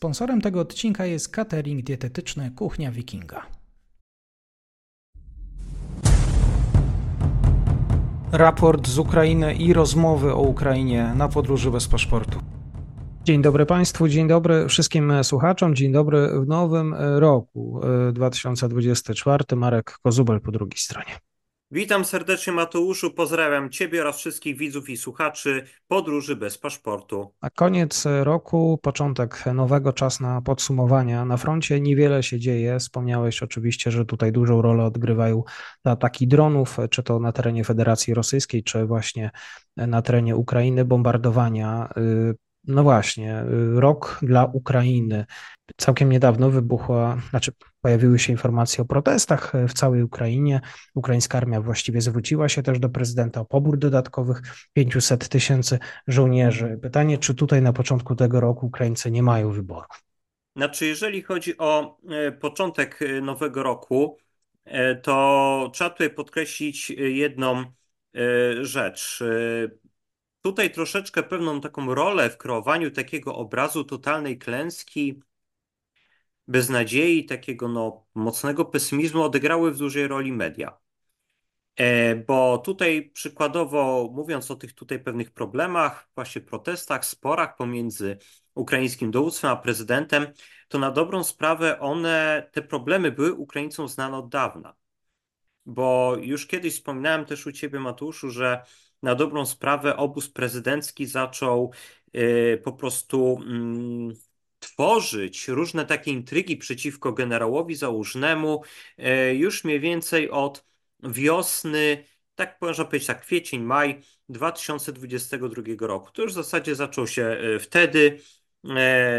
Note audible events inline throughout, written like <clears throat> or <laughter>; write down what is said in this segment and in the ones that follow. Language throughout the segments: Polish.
Sponsorem tego odcinka jest catering dietetyczny Kuchnia Wikinga. Raport z Ukrainy i rozmowy o Ukrainie na podróży bez paszportu. Dzień dobry Państwu, dzień dobry wszystkim słuchaczom, dzień dobry w nowym roku 2024. Marek Kozubel po drugiej stronie. Witam serdecznie Mateuszu, pozdrawiam Ciebie oraz wszystkich widzów i słuchaczy podróży bez paszportu. A koniec roku, początek nowego, czas na podsumowania. Na froncie niewiele się dzieje. Wspomniałeś oczywiście, że tutaj dużą rolę odgrywają ataki dronów, czy to na terenie Federacji Rosyjskiej, czy właśnie na terenie Ukrainy, bombardowania y, no właśnie, rok dla Ukrainy. Całkiem niedawno wybuchła, znaczy pojawiły się informacje o protestach w całej Ukrainie. Ukraińska armia właściwie zwróciła się też do prezydenta o pobór dodatkowych 500 tysięcy żołnierzy. Pytanie, czy tutaj na początku tego roku Ukraińcy nie mają wyboru? Znaczy, jeżeli chodzi o e, początek e, nowego roku, e, to trzeba tutaj podkreślić jedną rzecz. Tutaj troszeczkę pewną taką rolę w kreowaniu takiego obrazu totalnej klęski, beznadziei, takiego no, mocnego pesymizmu odegrały w dużej roli media. E, bo tutaj przykładowo, mówiąc o tych tutaj pewnych problemach, właśnie protestach, sporach pomiędzy ukraińskim dowództwem a prezydentem, to na dobrą sprawę one, te problemy były Ukraińcom znane od dawna. Bo już kiedyś wspominałem też u ciebie, Matuszu, że na dobrą sprawę obóz prezydencki zaczął y, po prostu mm, tworzyć różne takie intrygi przeciwko generałowi Załużnemu y, już mniej więcej od wiosny, tak można powiedzieć, tak kwiecień, maj 2022 roku. To już w zasadzie zaczął się y, wtedy,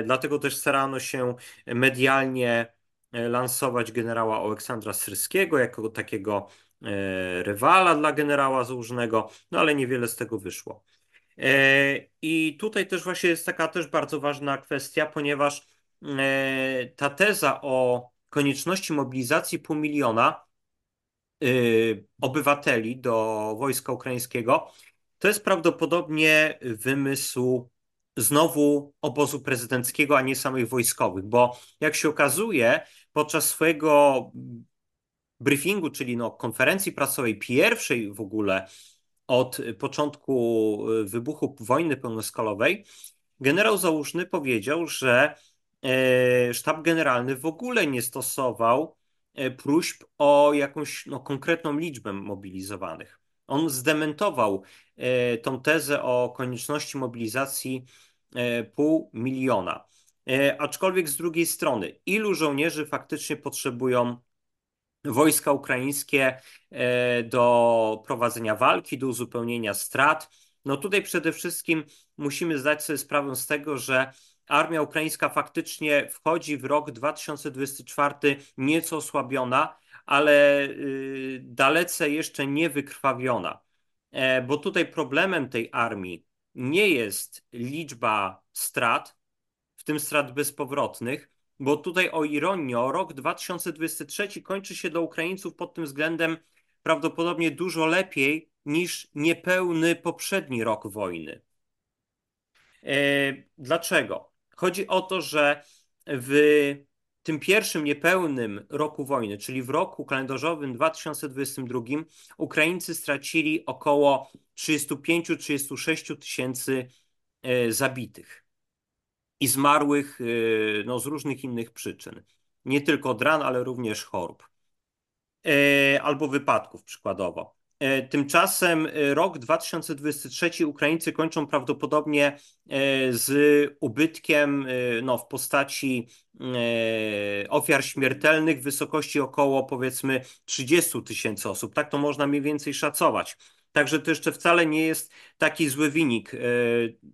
dlatego też starano się medialnie lansować generała Aleksandra Syrskiego jako takiego E, rywala dla generała Załużnego, no ale niewiele z tego wyszło. E, I tutaj też właśnie jest taka też bardzo ważna kwestia, ponieważ e, ta teza o konieczności mobilizacji pół miliona obywateli do wojska ukraińskiego to jest prawdopodobnie wymysł znowu obozu prezydenckiego, a nie samych wojskowych, bo jak się okazuje, podczas swojego briefingu, czyli no, konferencji prasowej, pierwszej w ogóle od początku y, wybuchu wojny pełnoskalowej, generał Załużny powiedział, że e, sztab generalny w ogóle nie stosował e, próśb o jakąś no, konkretną liczbę mobilizowanych. On zdementował e, tą tezę o konieczności mobilizacji pół miliona. Aczkolwiek z drugiej strony, ilu żołnierzy faktycznie potrzebują wojska ukraińskie e, do prowadzenia walki, do uzupełnienia strat. No tutaj przede wszystkim musimy zdać sobie sprawę z tego, że armia ukraińska faktycznie wchodzi w rok 2024 nieco osłabiona, ale y, dalece jeszcze nie wykrwawiona. E, bo tutaj problemem tej armii nie jest liczba strat, w tym strat bezpowrotnych, bo tutaj o ironię, rok 2023 kończy się dla Ukraińców pod tym względem prawdopodobnie dużo lepiej niż niepełny poprzedni rok wojny. E, dlaczego? Chodzi o to, że w tym pierwszym niepełnym roku wojny, czyli w roku kalendarzowym 2022, Ukraińcy stracili około 35-36 tysięcy e, zabitych i zmarłych y, no, z różnych innych przyczyn. Nie tylko od ran, ale również chorób. E, albo wypadków przykładowo. E, tymczasem e, rok 2023 Ukraińcy kończą prawdopodobnie z ubytkiem no, w postaci ofiar śmiertelnych w wysokości około powiedzmy 30 tysięcy osób. Tak to można mniej więcej szacować. Także to jeszcze wcale nie jest taki zły wynik. E,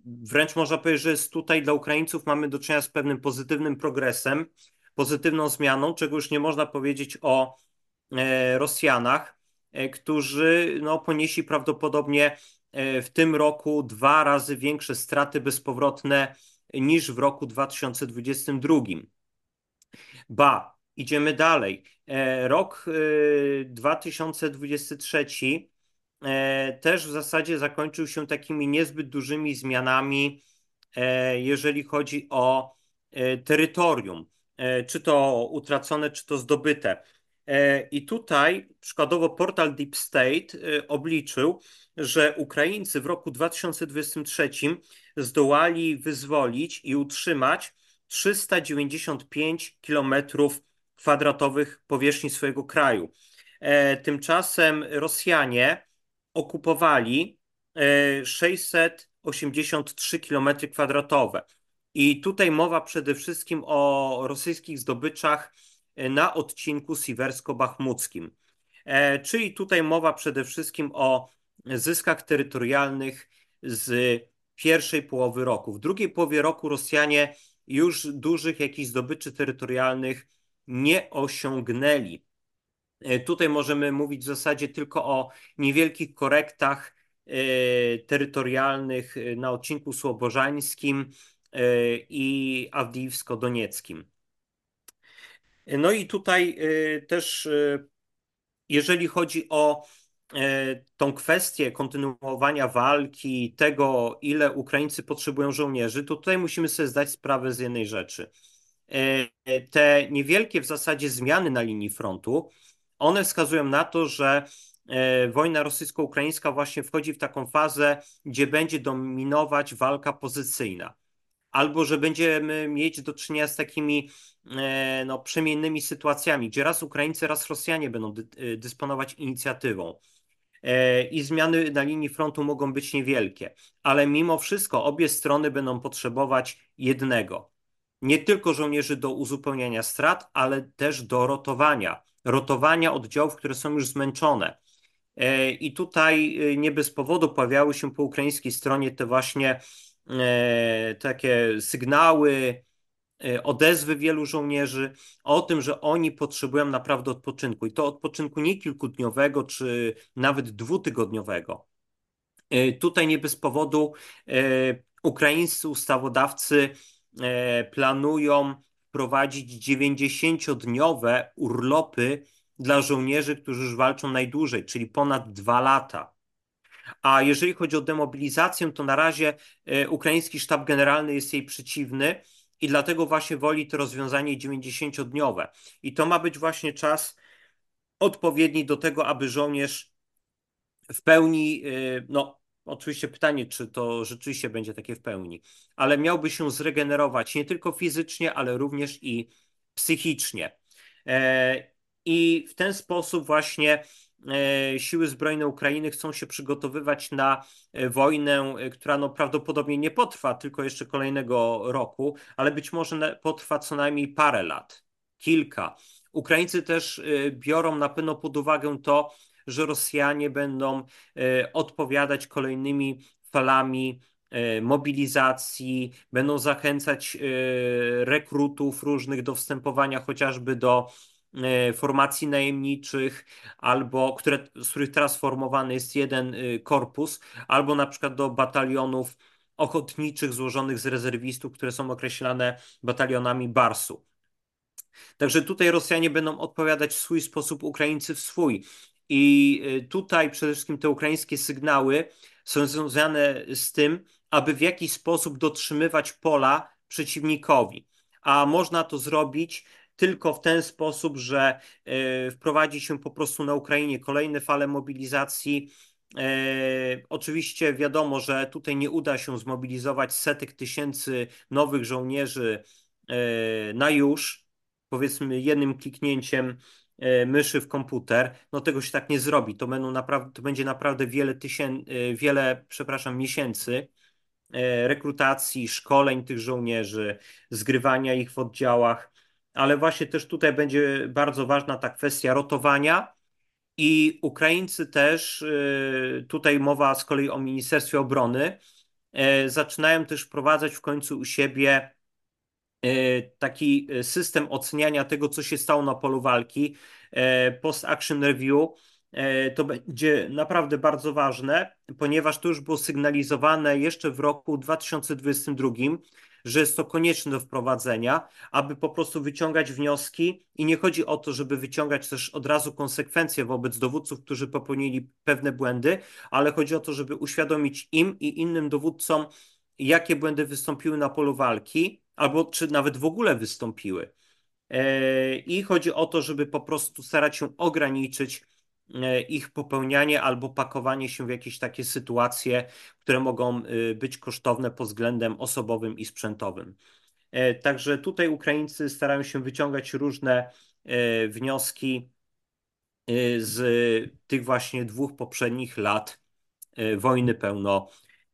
wręcz można powiedzieć, że jest tutaj dla Ukraińców mamy do czynienia z pewnym pozytywnym progresem, pozytywną zmianą, czego już nie można powiedzieć o e, Rosjanach, e, którzy no, ponieśli prawdopodobnie w tym roku dwa razy większe straty bezpowrotne niż w roku 2022. Ba, idziemy dalej. Rok 2023 E, też w zasadzie zakończył się takimi niezbyt dużymi zmianami, e, jeżeli chodzi o e, terytorium, czy to utracone, czy to zdobyte. I tutaj przykładowo portal Deep State obliczył, że Ukraińcy w roku 2023 zdołali wyzwolić i utrzymać 395 kilometrów kwadratowych powierzchni swojego kraju. E, tymczasem Rosjanie okupowali 683 e, km kwadratowe. I tutaj mowa przede wszystkim o rosyjskich zdobyczach e, na odcinku siwersko-bachmuckim. Czyli tutaj mowa przede wszystkim o zyskach terytorialnych z pierwszej połowy roku. W drugiej połowie roku Rosjanie już dużych jakichś zdobyczy terytorialnych nie osiągnęli. E, tutaj możemy mówić w zasadzie tylko o niewielkich korektach e, terytorialnych e, na odcinku słobożańskim i awdijiwsko-donieckim. No i tutaj też, jeżeli chodzi o tą kwestię kontynuowania walki, tego, ile Ukraińcy potrzebują żołnierzy, to tutaj musimy sobie zdać sprawę z jednej rzeczy. Te niewielkie w zasadzie zmiany na linii frontu one wskazują na to, że e, wojna rosyjsko-ukraińska właśnie wchodzi w taką fazę, gdzie będzie dominować walka pozycyjna. Albo że będziemy mieć do czynienia z takimi e, no, przemiennymi sytuacjami, gdzie raz Ukraińcy, raz Rosjanie będą dy e, dysponować inicjatywą. I zmiany na linii frontu mogą być niewielkie, ale mimo wszystko obie strony będą potrzebować jednego. Nie tylko żołnierzy do uzupełniania strat, ale też do rotowania rotowania oddziałów, które są już zmęczone. E, I tutaj e, nie bez powodu pojawiały się po ukraińskiej stronie te właśnie e, takie sygnały, odezwy wielu żołnierzy o tym, że oni potrzebują naprawdę odpoczynku. I to odpoczynku nie kilkudniowego, czy nawet dwutygodniowego. Tutaj nie bez powodu ukraińscy ustawodawcy planują wprowadzić 90-dniowe urlopy dla żołnierzy, którzy już walczą najdłużej, czyli ponad dwa lata. A jeżeli chodzi o demobilizację, to na razie e, ukraiński sztab generalny jest jej przeciwny i dlatego właśnie woli to rozwiązanie 90-dniowe. I to ma być właśnie czas odpowiedni do tego, aby żołnierz w pełni e, no, Oczywiście pytanie, czy to rzeczywiście będzie takie w pełni, ale miałby się zregenerować nie tylko fizycznie, ale również i psychicznie. E, I w ten sposób właśnie e, siły zbrojne Ukrainy chcą się przygotowywać na e, wojnę, która no prawdopodobnie nie potrwa tylko jeszcze kolejnego roku, ale być może potrwa co najmniej parę lat, kilka. Ukraińcy też biorą na pewno pod uwagę to, że Rosjanie będą e, odpowiadać kolejnymi falami e, mobilizacji, będą zachęcać e, rekrutów różnych do wstępowania chociażby do formacji najemniczych, albo które, z których teraz formowany jest jeden korpus, albo na przykład do batalionów ochotniczych złożonych z rezerwistów, które są określane batalionami Barsu. Także tutaj Rosjanie będą odpowiadać w swój sposób, Ukraińcy w swój. I y, tutaj przede wszystkim te ukraińskie sygnały są związane z tym, aby w jakiś sposób dotrzymywać pola przeciwnikowi. A można to zrobić tylko w ten sposób, że y, wprowadzi się po prostu na Ukrainie kolejne fale mobilizacji. Y, oczywiście wiadomo, że tutaj nie uda się zmobilizować setek tysięcy nowych żołnierzy na już, powiedzmy jednym kliknięciem myszy w komputer, no tego się tak nie zrobi. To, będą naprawdę, to będzie naprawdę wiele tysięcy, e, wiele, przepraszam, miesięcy e, rekrutacji, szkoleń tych żołnierzy, zgrywania ich w oddziałach, ale właśnie też tutaj będzie bardzo ważna ta kwestia rotowania i Ukraińcy też, tutaj mowa z kolei o Ministerstwie Obrony, zaczynają też wprowadzać w końcu u siebie E, taki e, system oceniania tego, co się stało na polu walki, e, post-action review, to będzie naprawdę bardzo ważne, ponieważ to już było sygnalizowane jeszcze w roku 2022, że jest to konieczne do wprowadzenia, aby po prostu wyciągać wnioski i nie chodzi o to, żeby wyciągać też od razu konsekwencje wobec dowódców, którzy popełnili pewne błędy, ale chodzi o to, żeby uświadomić im i innym dowódcom, jakie błędy wystąpiły na polu walki, albo czy nawet w ogóle wystąpiły. I chodzi o to, żeby po prostu starać się ograniczyć ich popełnianie albo pakowanie się w jakieś takie sytuacje, które mogą być kosztowne pod względem osobowym i sprzętowym. Także tutaj Ukraińcy starają się wyciągać różne wnioski z tych właśnie dwóch poprzednich lat wojny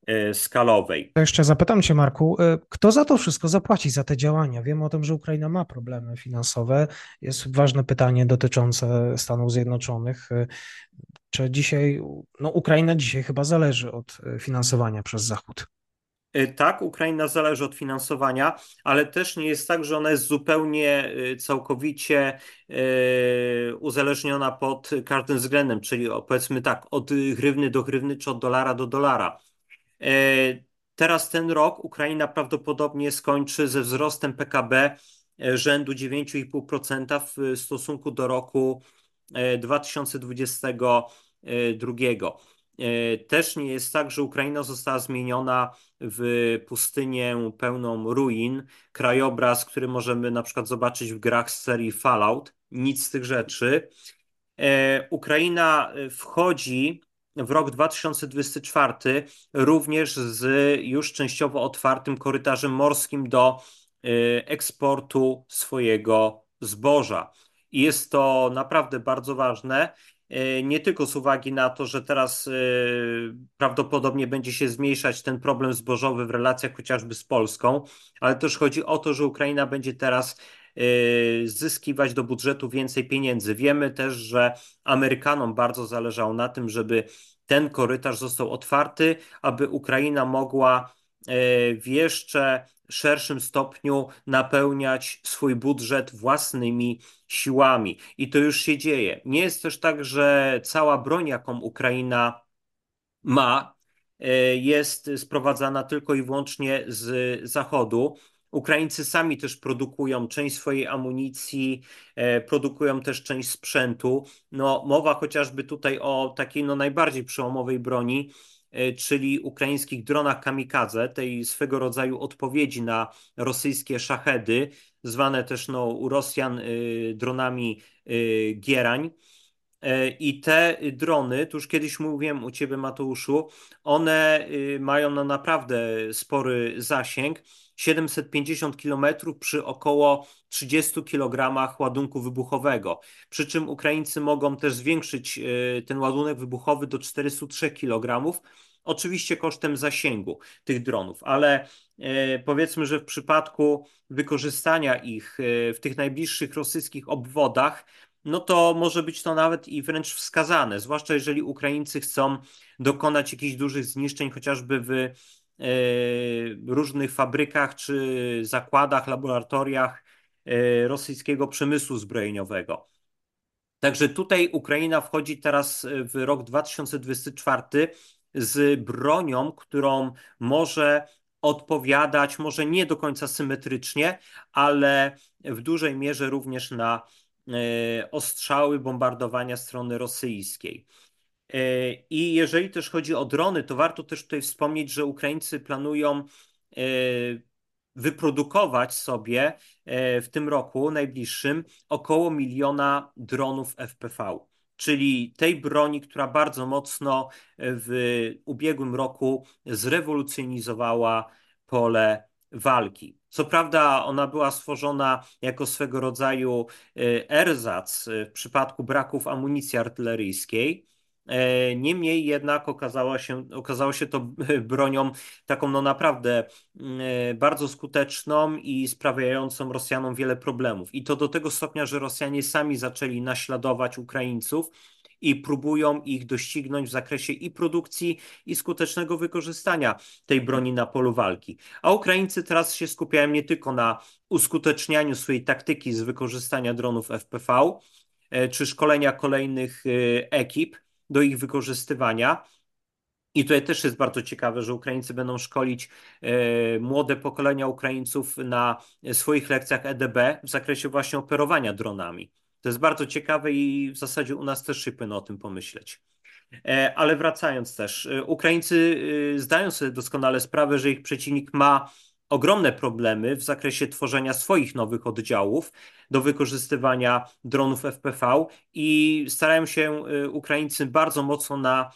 pełnoskalowej. To jeszcze zapytam Cię, Marku, kto za to wszystko zapłaci, za te działania? Wiemy o tym, że Ukraina ma problemy finansowe. Jest ważne pytanie dotyczące Stanów Zjednoczonych. Czy dzisiaj, no Ukraina dzisiaj chyba zależy od finansowania przez Zachód? Tak, Ukraina zależy od finansowania, ale też nie jest tak, że ona jest zupełnie całkowicie uzależniona pod każdym względem, czyli powiedzmy tak, od grywny do grywny czy od dolara do dolara. Teraz ten rok Ukraina prawdopodobnie skończy ze wzrostem PKB rzędu 9,5% w stosunku do roku 2022. E, też nie jest tak, że Ukraina została zmieniona w pustynię pełną ruin, krajobraz, który możemy na przykład zobaczyć w grach z serii Fallout. Nic z tych rzeczy. E, Ukraina wchodzi w rok 2024 również z już częściowo otwartym korytarzem morskim do e, eksportu swojego zboża. I jest to naprawdę bardzo ważne. E, nie tylko z uwagi na to, że teraz e, prawdopodobnie będzie się zmniejszać ten problem zbożowy w relacjach chociażby z Polską, ale też chodzi o to, że Ukraina będzie teraz zyskiwać do budżetu więcej pieniędzy. Wiemy też, że Amerykanom bardzo zależało na tym, żeby ten korytarz został otwarty, aby Ukraina mogła w jeszcze szerszym stopniu napełniać swój budżet własnymi siłami. I to już się dzieje. Nie jest też tak, że cała broń, jaką Ukraina ma, e, jest sprowadzana tylko i wyłącznie z Zachodu. Ukraińcy sami też produkują część swojej amunicji, e, produkują też część sprzętu. No, mowa chociażby tutaj o takiej no, najbardziej przełomowej broni, E, czyli ukraińskich dronach kamikadze, tej swego rodzaju odpowiedzi na rosyjskie szachedy, zwane też no, u Rosjan y, dronami Gierań. E, I te drony, tu już kiedyś mówiłem u Ciebie, Mateuszu, one y, mają no naprawdę spory zasięg. 750 km przy około 30 kg ładunku wybuchowego. Przy czym Ukraińcy mogą też zwiększyć ten ładunek wybuchowy do 403 kg Oczywiście kosztem zasięgu tych dronów, ale e, powiedzmy, że w przypadku wykorzystania ich e, w tych najbliższych rosyjskich obwodach, no to może być to nawet i wręcz wskazane, zwłaszcza jeżeli Ukraińcy chcą dokonać jakichś dużych zniszczeń, chociażby w różnych fabrykach czy zakładach, laboratoriach rosyjskiego przemysłu zbrojeniowego. Także tutaj Ukraina wchodzi teraz w rok 2024 z bronią, którą może odpowiadać, może nie do końca symetrycznie, ale w dużej mierze również na e, ostrzały bombardowania strony rosyjskiej. E, I jeżeli też chodzi o drony, to warto też tutaj wspomnieć, że Ukraińcy planują e, wyprodukować sobie w tym roku najbliższym około miliona dronów FPV czyli tej broni, która bardzo mocno w ubiegłym roku zrewolucjonizowała pole walki. Co prawda, ona była stworzona jako swego rodzaju e, erzac w przypadku braków amunicji artyleryjskiej. E, niemniej jednak okazało się, okazało się to <laughs> bronią taką no naprawdę e, bardzo skuteczną i sprawiającą Rosjanom wiele problemów. I to do tego stopnia, że Rosjanie sami zaczęli naśladować Ukraińców i próbują ich doścignąć w zakresie i produkcji, i skutecznego wykorzystania tej broni na polu walki. A Ukraińcy teraz się skupiają nie tylko na uskutecznianiu swojej taktyki z wykorzystania dronów FPV, e, czy szkolenia kolejnych ekip, do ich wykorzystywania. I tutaj też jest bardzo ciekawe, że Ukraińcy będą szkolić e, młode pokolenia Ukraińców na swoich lekcjach EDB w zakresie właśnie operowania dronami. To jest bardzo ciekawe i w zasadzie u nas też się powinno o tym pomyśleć. E, ale wracając też, e, Ukraińcy zdają sobie doskonale sprawę, że ich przeciwnik ma ogromne problemy w zakresie tworzenia swoich nowych oddziałów do wykorzystywania dronów FPV i starają się Ukraińcy bardzo mocno na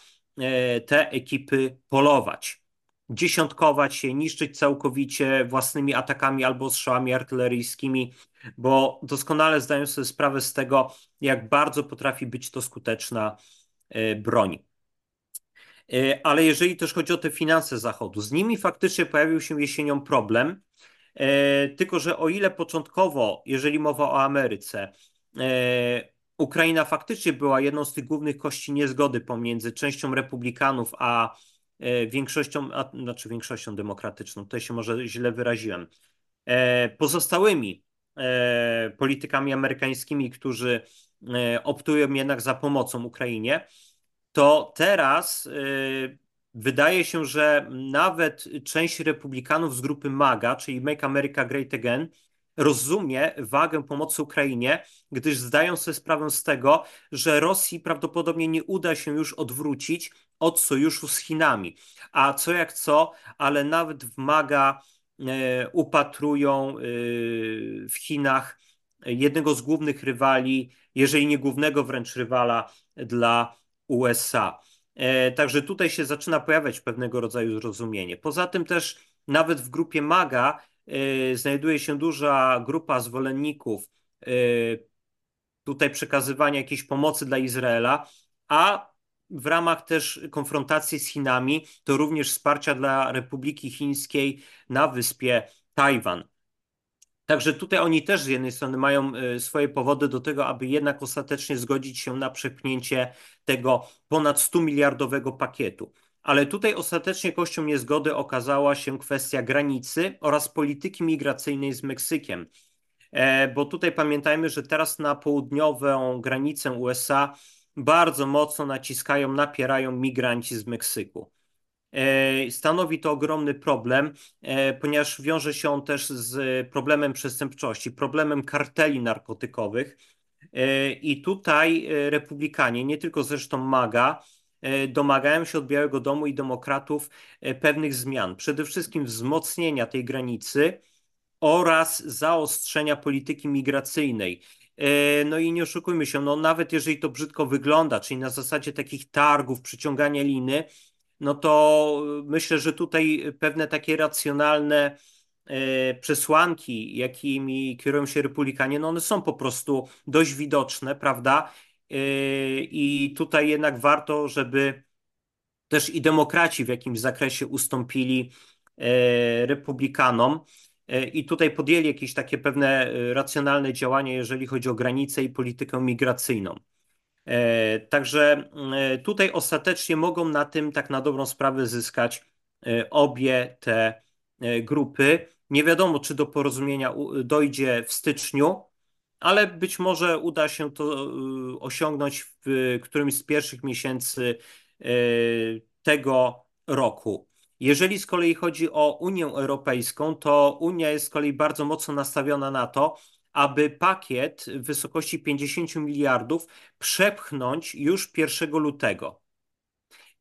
te ekipy polować dziesiątkować się, niszczyć całkowicie własnymi atakami albo strzałami artyleryjskimi, bo doskonale zdają sobie sprawę z tego, jak bardzo potrafi być to skuteczna e, broń. E, ale jeżeli też chodzi o te finanse Zachodu, z nimi faktycznie pojawił się jesienią problem, e, tylko że o ile początkowo, jeżeli mowa o Ameryce, Ukraina faktycznie była jedną z tych głównych kości niezgody pomiędzy częścią republikanów a E, większością, a, znaczy większością demokratyczną, tutaj się może źle wyraziłem, e, pozostałymi e, politykami amerykańskimi, którzy optują jednak za pomocą Ukrainie, to teraz wydaje się, że nawet część republikanów z grupy MAGA, czyli Make America Great Again, rozumie wagę pomocy Ukrainie, gdyż zdają sobie sprawę z tego, że Rosji prawdopodobnie nie uda się już odwrócić od sojuszu z Chinami. A co jak co, ale nawet w MAGA e, upatrują e, w Chinach jednego z głównych rywali, jeżeli nie głównego wręcz rywala dla USA. E, także tutaj się zaczyna pojawiać pewnego rodzaju zrozumienie. Poza tym też nawet w grupie MAGA znajduje się duża grupa zwolenników tutaj przekazywania jakiejś pomocy dla Izraela, a w ramach też konfrontacji z Chinami, to również wsparcia dla Republiki Chińskiej na wyspie Tajwan. Także tutaj oni też z jednej strony mają e, swoje powody do tego, aby jednak ostatecznie zgodzić się na przepchnięcie tego ponad 100 miliardowego pakietu. Ale tutaj ostatecznie kością niezgody okazała się kwestia granicy oraz polityki migracyjnej z Meksykiem. E, bo tutaj pamiętajmy, że teraz na południową granicę USA bardzo mocno naciskają, napierają migranci z Meksyku. E, stanowi to ogromny problem, e, ponieważ wiąże się on też z problemem przestępczości, problemem karteli narkotykowych. E, I tutaj republikanie, nie tylko zresztą MAGA, domagają się od Białego Domu i demokratów pewnych zmian. Przede wszystkim wzmocnienia tej granicy oraz zaostrzenia polityki migracyjnej. No i nie oszukujmy się, no nawet jeżeli to brzydko wygląda, czyli na zasadzie takich targów, przyciągania liny, no to myślę, że tutaj pewne takie racjonalne e, przesłanki, jakimi kierują się republikanie, no one są po prostu dość widoczne, prawda? E, I tutaj jednak warto, żeby też i demokraci w jakimś zakresie ustąpili republikanom. I tutaj podjęli jakieś takie pewne racjonalne działania, jeżeli chodzi o granice i politykę migracyjną. E, także tutaj ostatecznie mogą na tym tak na dobrą sprawę zyskać obie te grupy. Nie wiadomo, czy do porozumienia dojdzie w styczniu, ale być może uda się to osiągnąć w którymś z pierwszych miesięcy tego roku. Jeżeli z kolei chodzi o Unię Europejską, to Unia jest z kolei bardzo mocno nastawiona na to, aby pakiet w wysokości 50 miliardów przepchnąć już 1 lutego.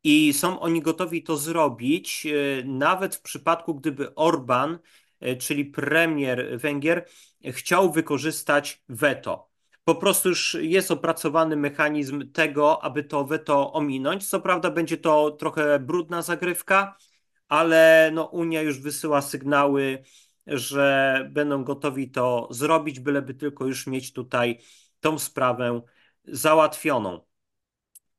I są oni gotowi to zrobić, e, nawet w przypadku, gdyby Orban, e, czyli premier Węgier, chciał wykorzystać weto. Po prostu już jest opracowany mechanizm tego, aby to weto ominąć. Co prawda, będzie to trochę brudna zagrywka, ale no, Unia już wysyła sygnały, że będą gotowi to zrobić, byleby tylko już mieć tutaj tą sprawę załatwioną.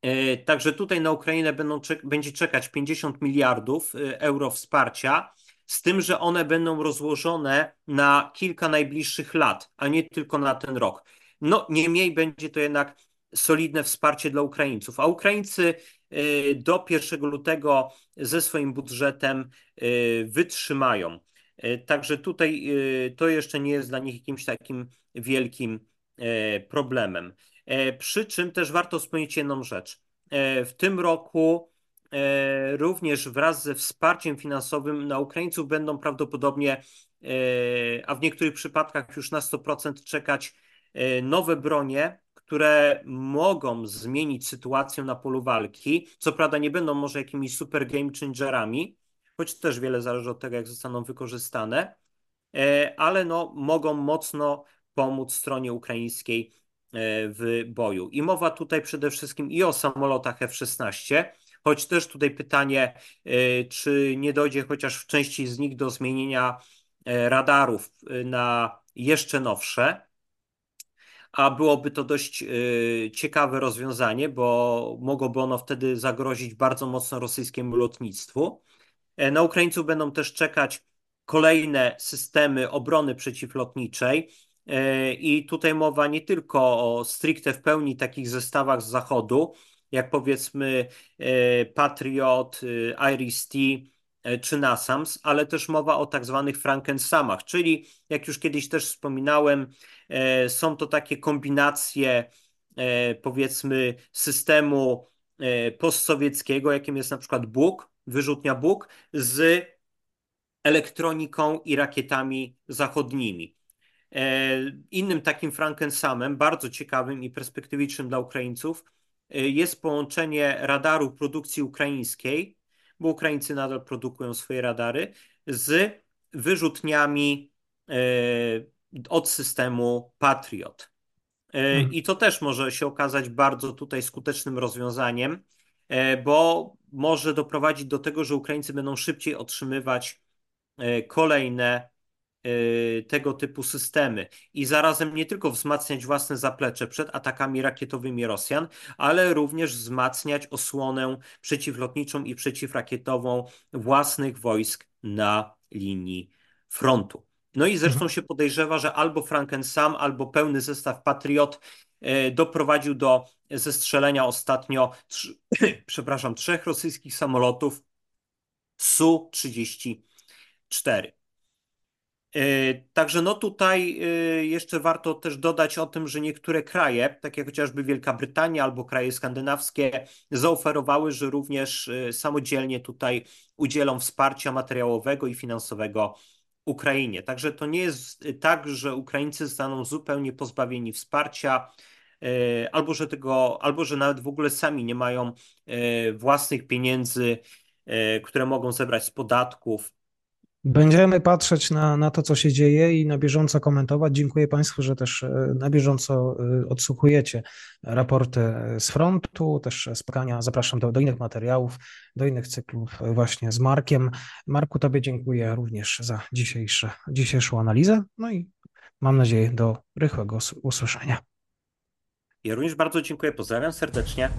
E, także tutaj na Ukrainę będą, będzie czekać 50 miliardów e, euro wsparcia, z tym, że one będą rozłożone na kilka najbliższych lat, a nie tylko na ten rok. No, niemniej będzie to jednak solidne wsparcie dla Ukraińców, a Ukraińcy Y, do 1 lutego ze swoim budżetem wytrzymają. Y, także tutaj to jeszcze nie jest dla nich jakimś takim wielkim problemem. Przy czym też warto wspomnieć jedną rzecz. W tym roku również wraz ze wsparciem finansowym na Ukraińców będą prawdopodobnie, a w niektórych przypadkach już na 100% czekać nowe bronie, które mogą zmienić sytuację na polu walki. Co prawda nie będą może jakimiś super game changerami, choć też wiele zależy od tego, jak zostaną wykorzystane, ale no, mogą mocno pomóc stronie ukraińskiej w boju. I mowa tutaj przede wszystkim i o samolotach F-16, choć też tutaj pytanie, czy nie dojdzie chociaż w części z nich do zmienienia radarów na jeszcze nowsze, a byłoby to dość ciekawe rozwiązanie, bo mogłoby ono wtedy zagrozić bardzo mocno rosyjskiemu lotnictwu. E, na Ukraińców będą też czekać kolejne systemy obrony przeciwlotniczej. E, I tutaj mowa nie tylko o stricte w pełni takich zestawach z zachodu, jak powiedzmy e, Patriot, Iris-T, czy NASAMS, ale też mowa o tak zwanych Frankensamach, czyli jak już kiedyś też wspominałem, są to takie kombinacje powiedzmy systemu postsowieckiego, jakim jest na przykład Bóg, wyrzutnia Bóg, z elektroniką i rakietami zachodnimi. Innym takim Frankensamem, bardzo ciekawym i perspektywicznym dla Ukraińców, jest połączenie radaru produkcji ukraińskiej bo Ukraińcy nadal produkują swoje radary, z wyrzutniami e, od systemu Patriot. E, mhm. I to też może się okazać bardzo tutaj skutecznym rozwiązaniem, e, bo może doprowadzić do tego, że Ukraińcy będą szybciej otrzymywać kolejne Y, tego typu systemy i zarazem nie tylko wzmacniać własne zaplecze przed atakami rakietowymi Rosjan, ale również wzmacniać osłonę przeciwlotniczą i przeciwrakietową własnych wojsk na linii frontu. No i zresztą mhm. się podejrzewa, że albo Frankensam, albo pełny zestaw Patriot doprowadził do zestrzelenia ostatnio, <clears throat> przepraszam, trzech rosyjskich samolotów Su-34. E, także no tutaj e, jeszcze warto też dodać o tym, że niektóre kraje, tak jak chociażby Wielka Brytania albo kraje skandynawskie, zaoferowały, że również e, samodzielnie tutaj udzielą wsparcia materiałowego i finansowego Ukrainie. Także to nie jest tak, że Ukraińcy zostaną zupełnie pozbawieni wsparcia, albo że tego, albo że nawet w ogóle sami nie mają własnych pieniędzy, które mogą zebrać z podatków Będziemy patrzeć na, na to, co się dzieje i na bieżąco komentować. Dziękuję Państwu, że też e, na bieżąco e, odsłuchujecie raporty z frontu, też spotkania. Zapraszam do, do innych materiałów, do innych cyklów właśnie z Markiem. Marku, Tobie dziękuję również za dzisiejsze, dzisiejszą analizę. No i mam nadzieję do rychłego usłyszenia. Ja również bardzo dziękuję. Pozdrawiam serdecznie.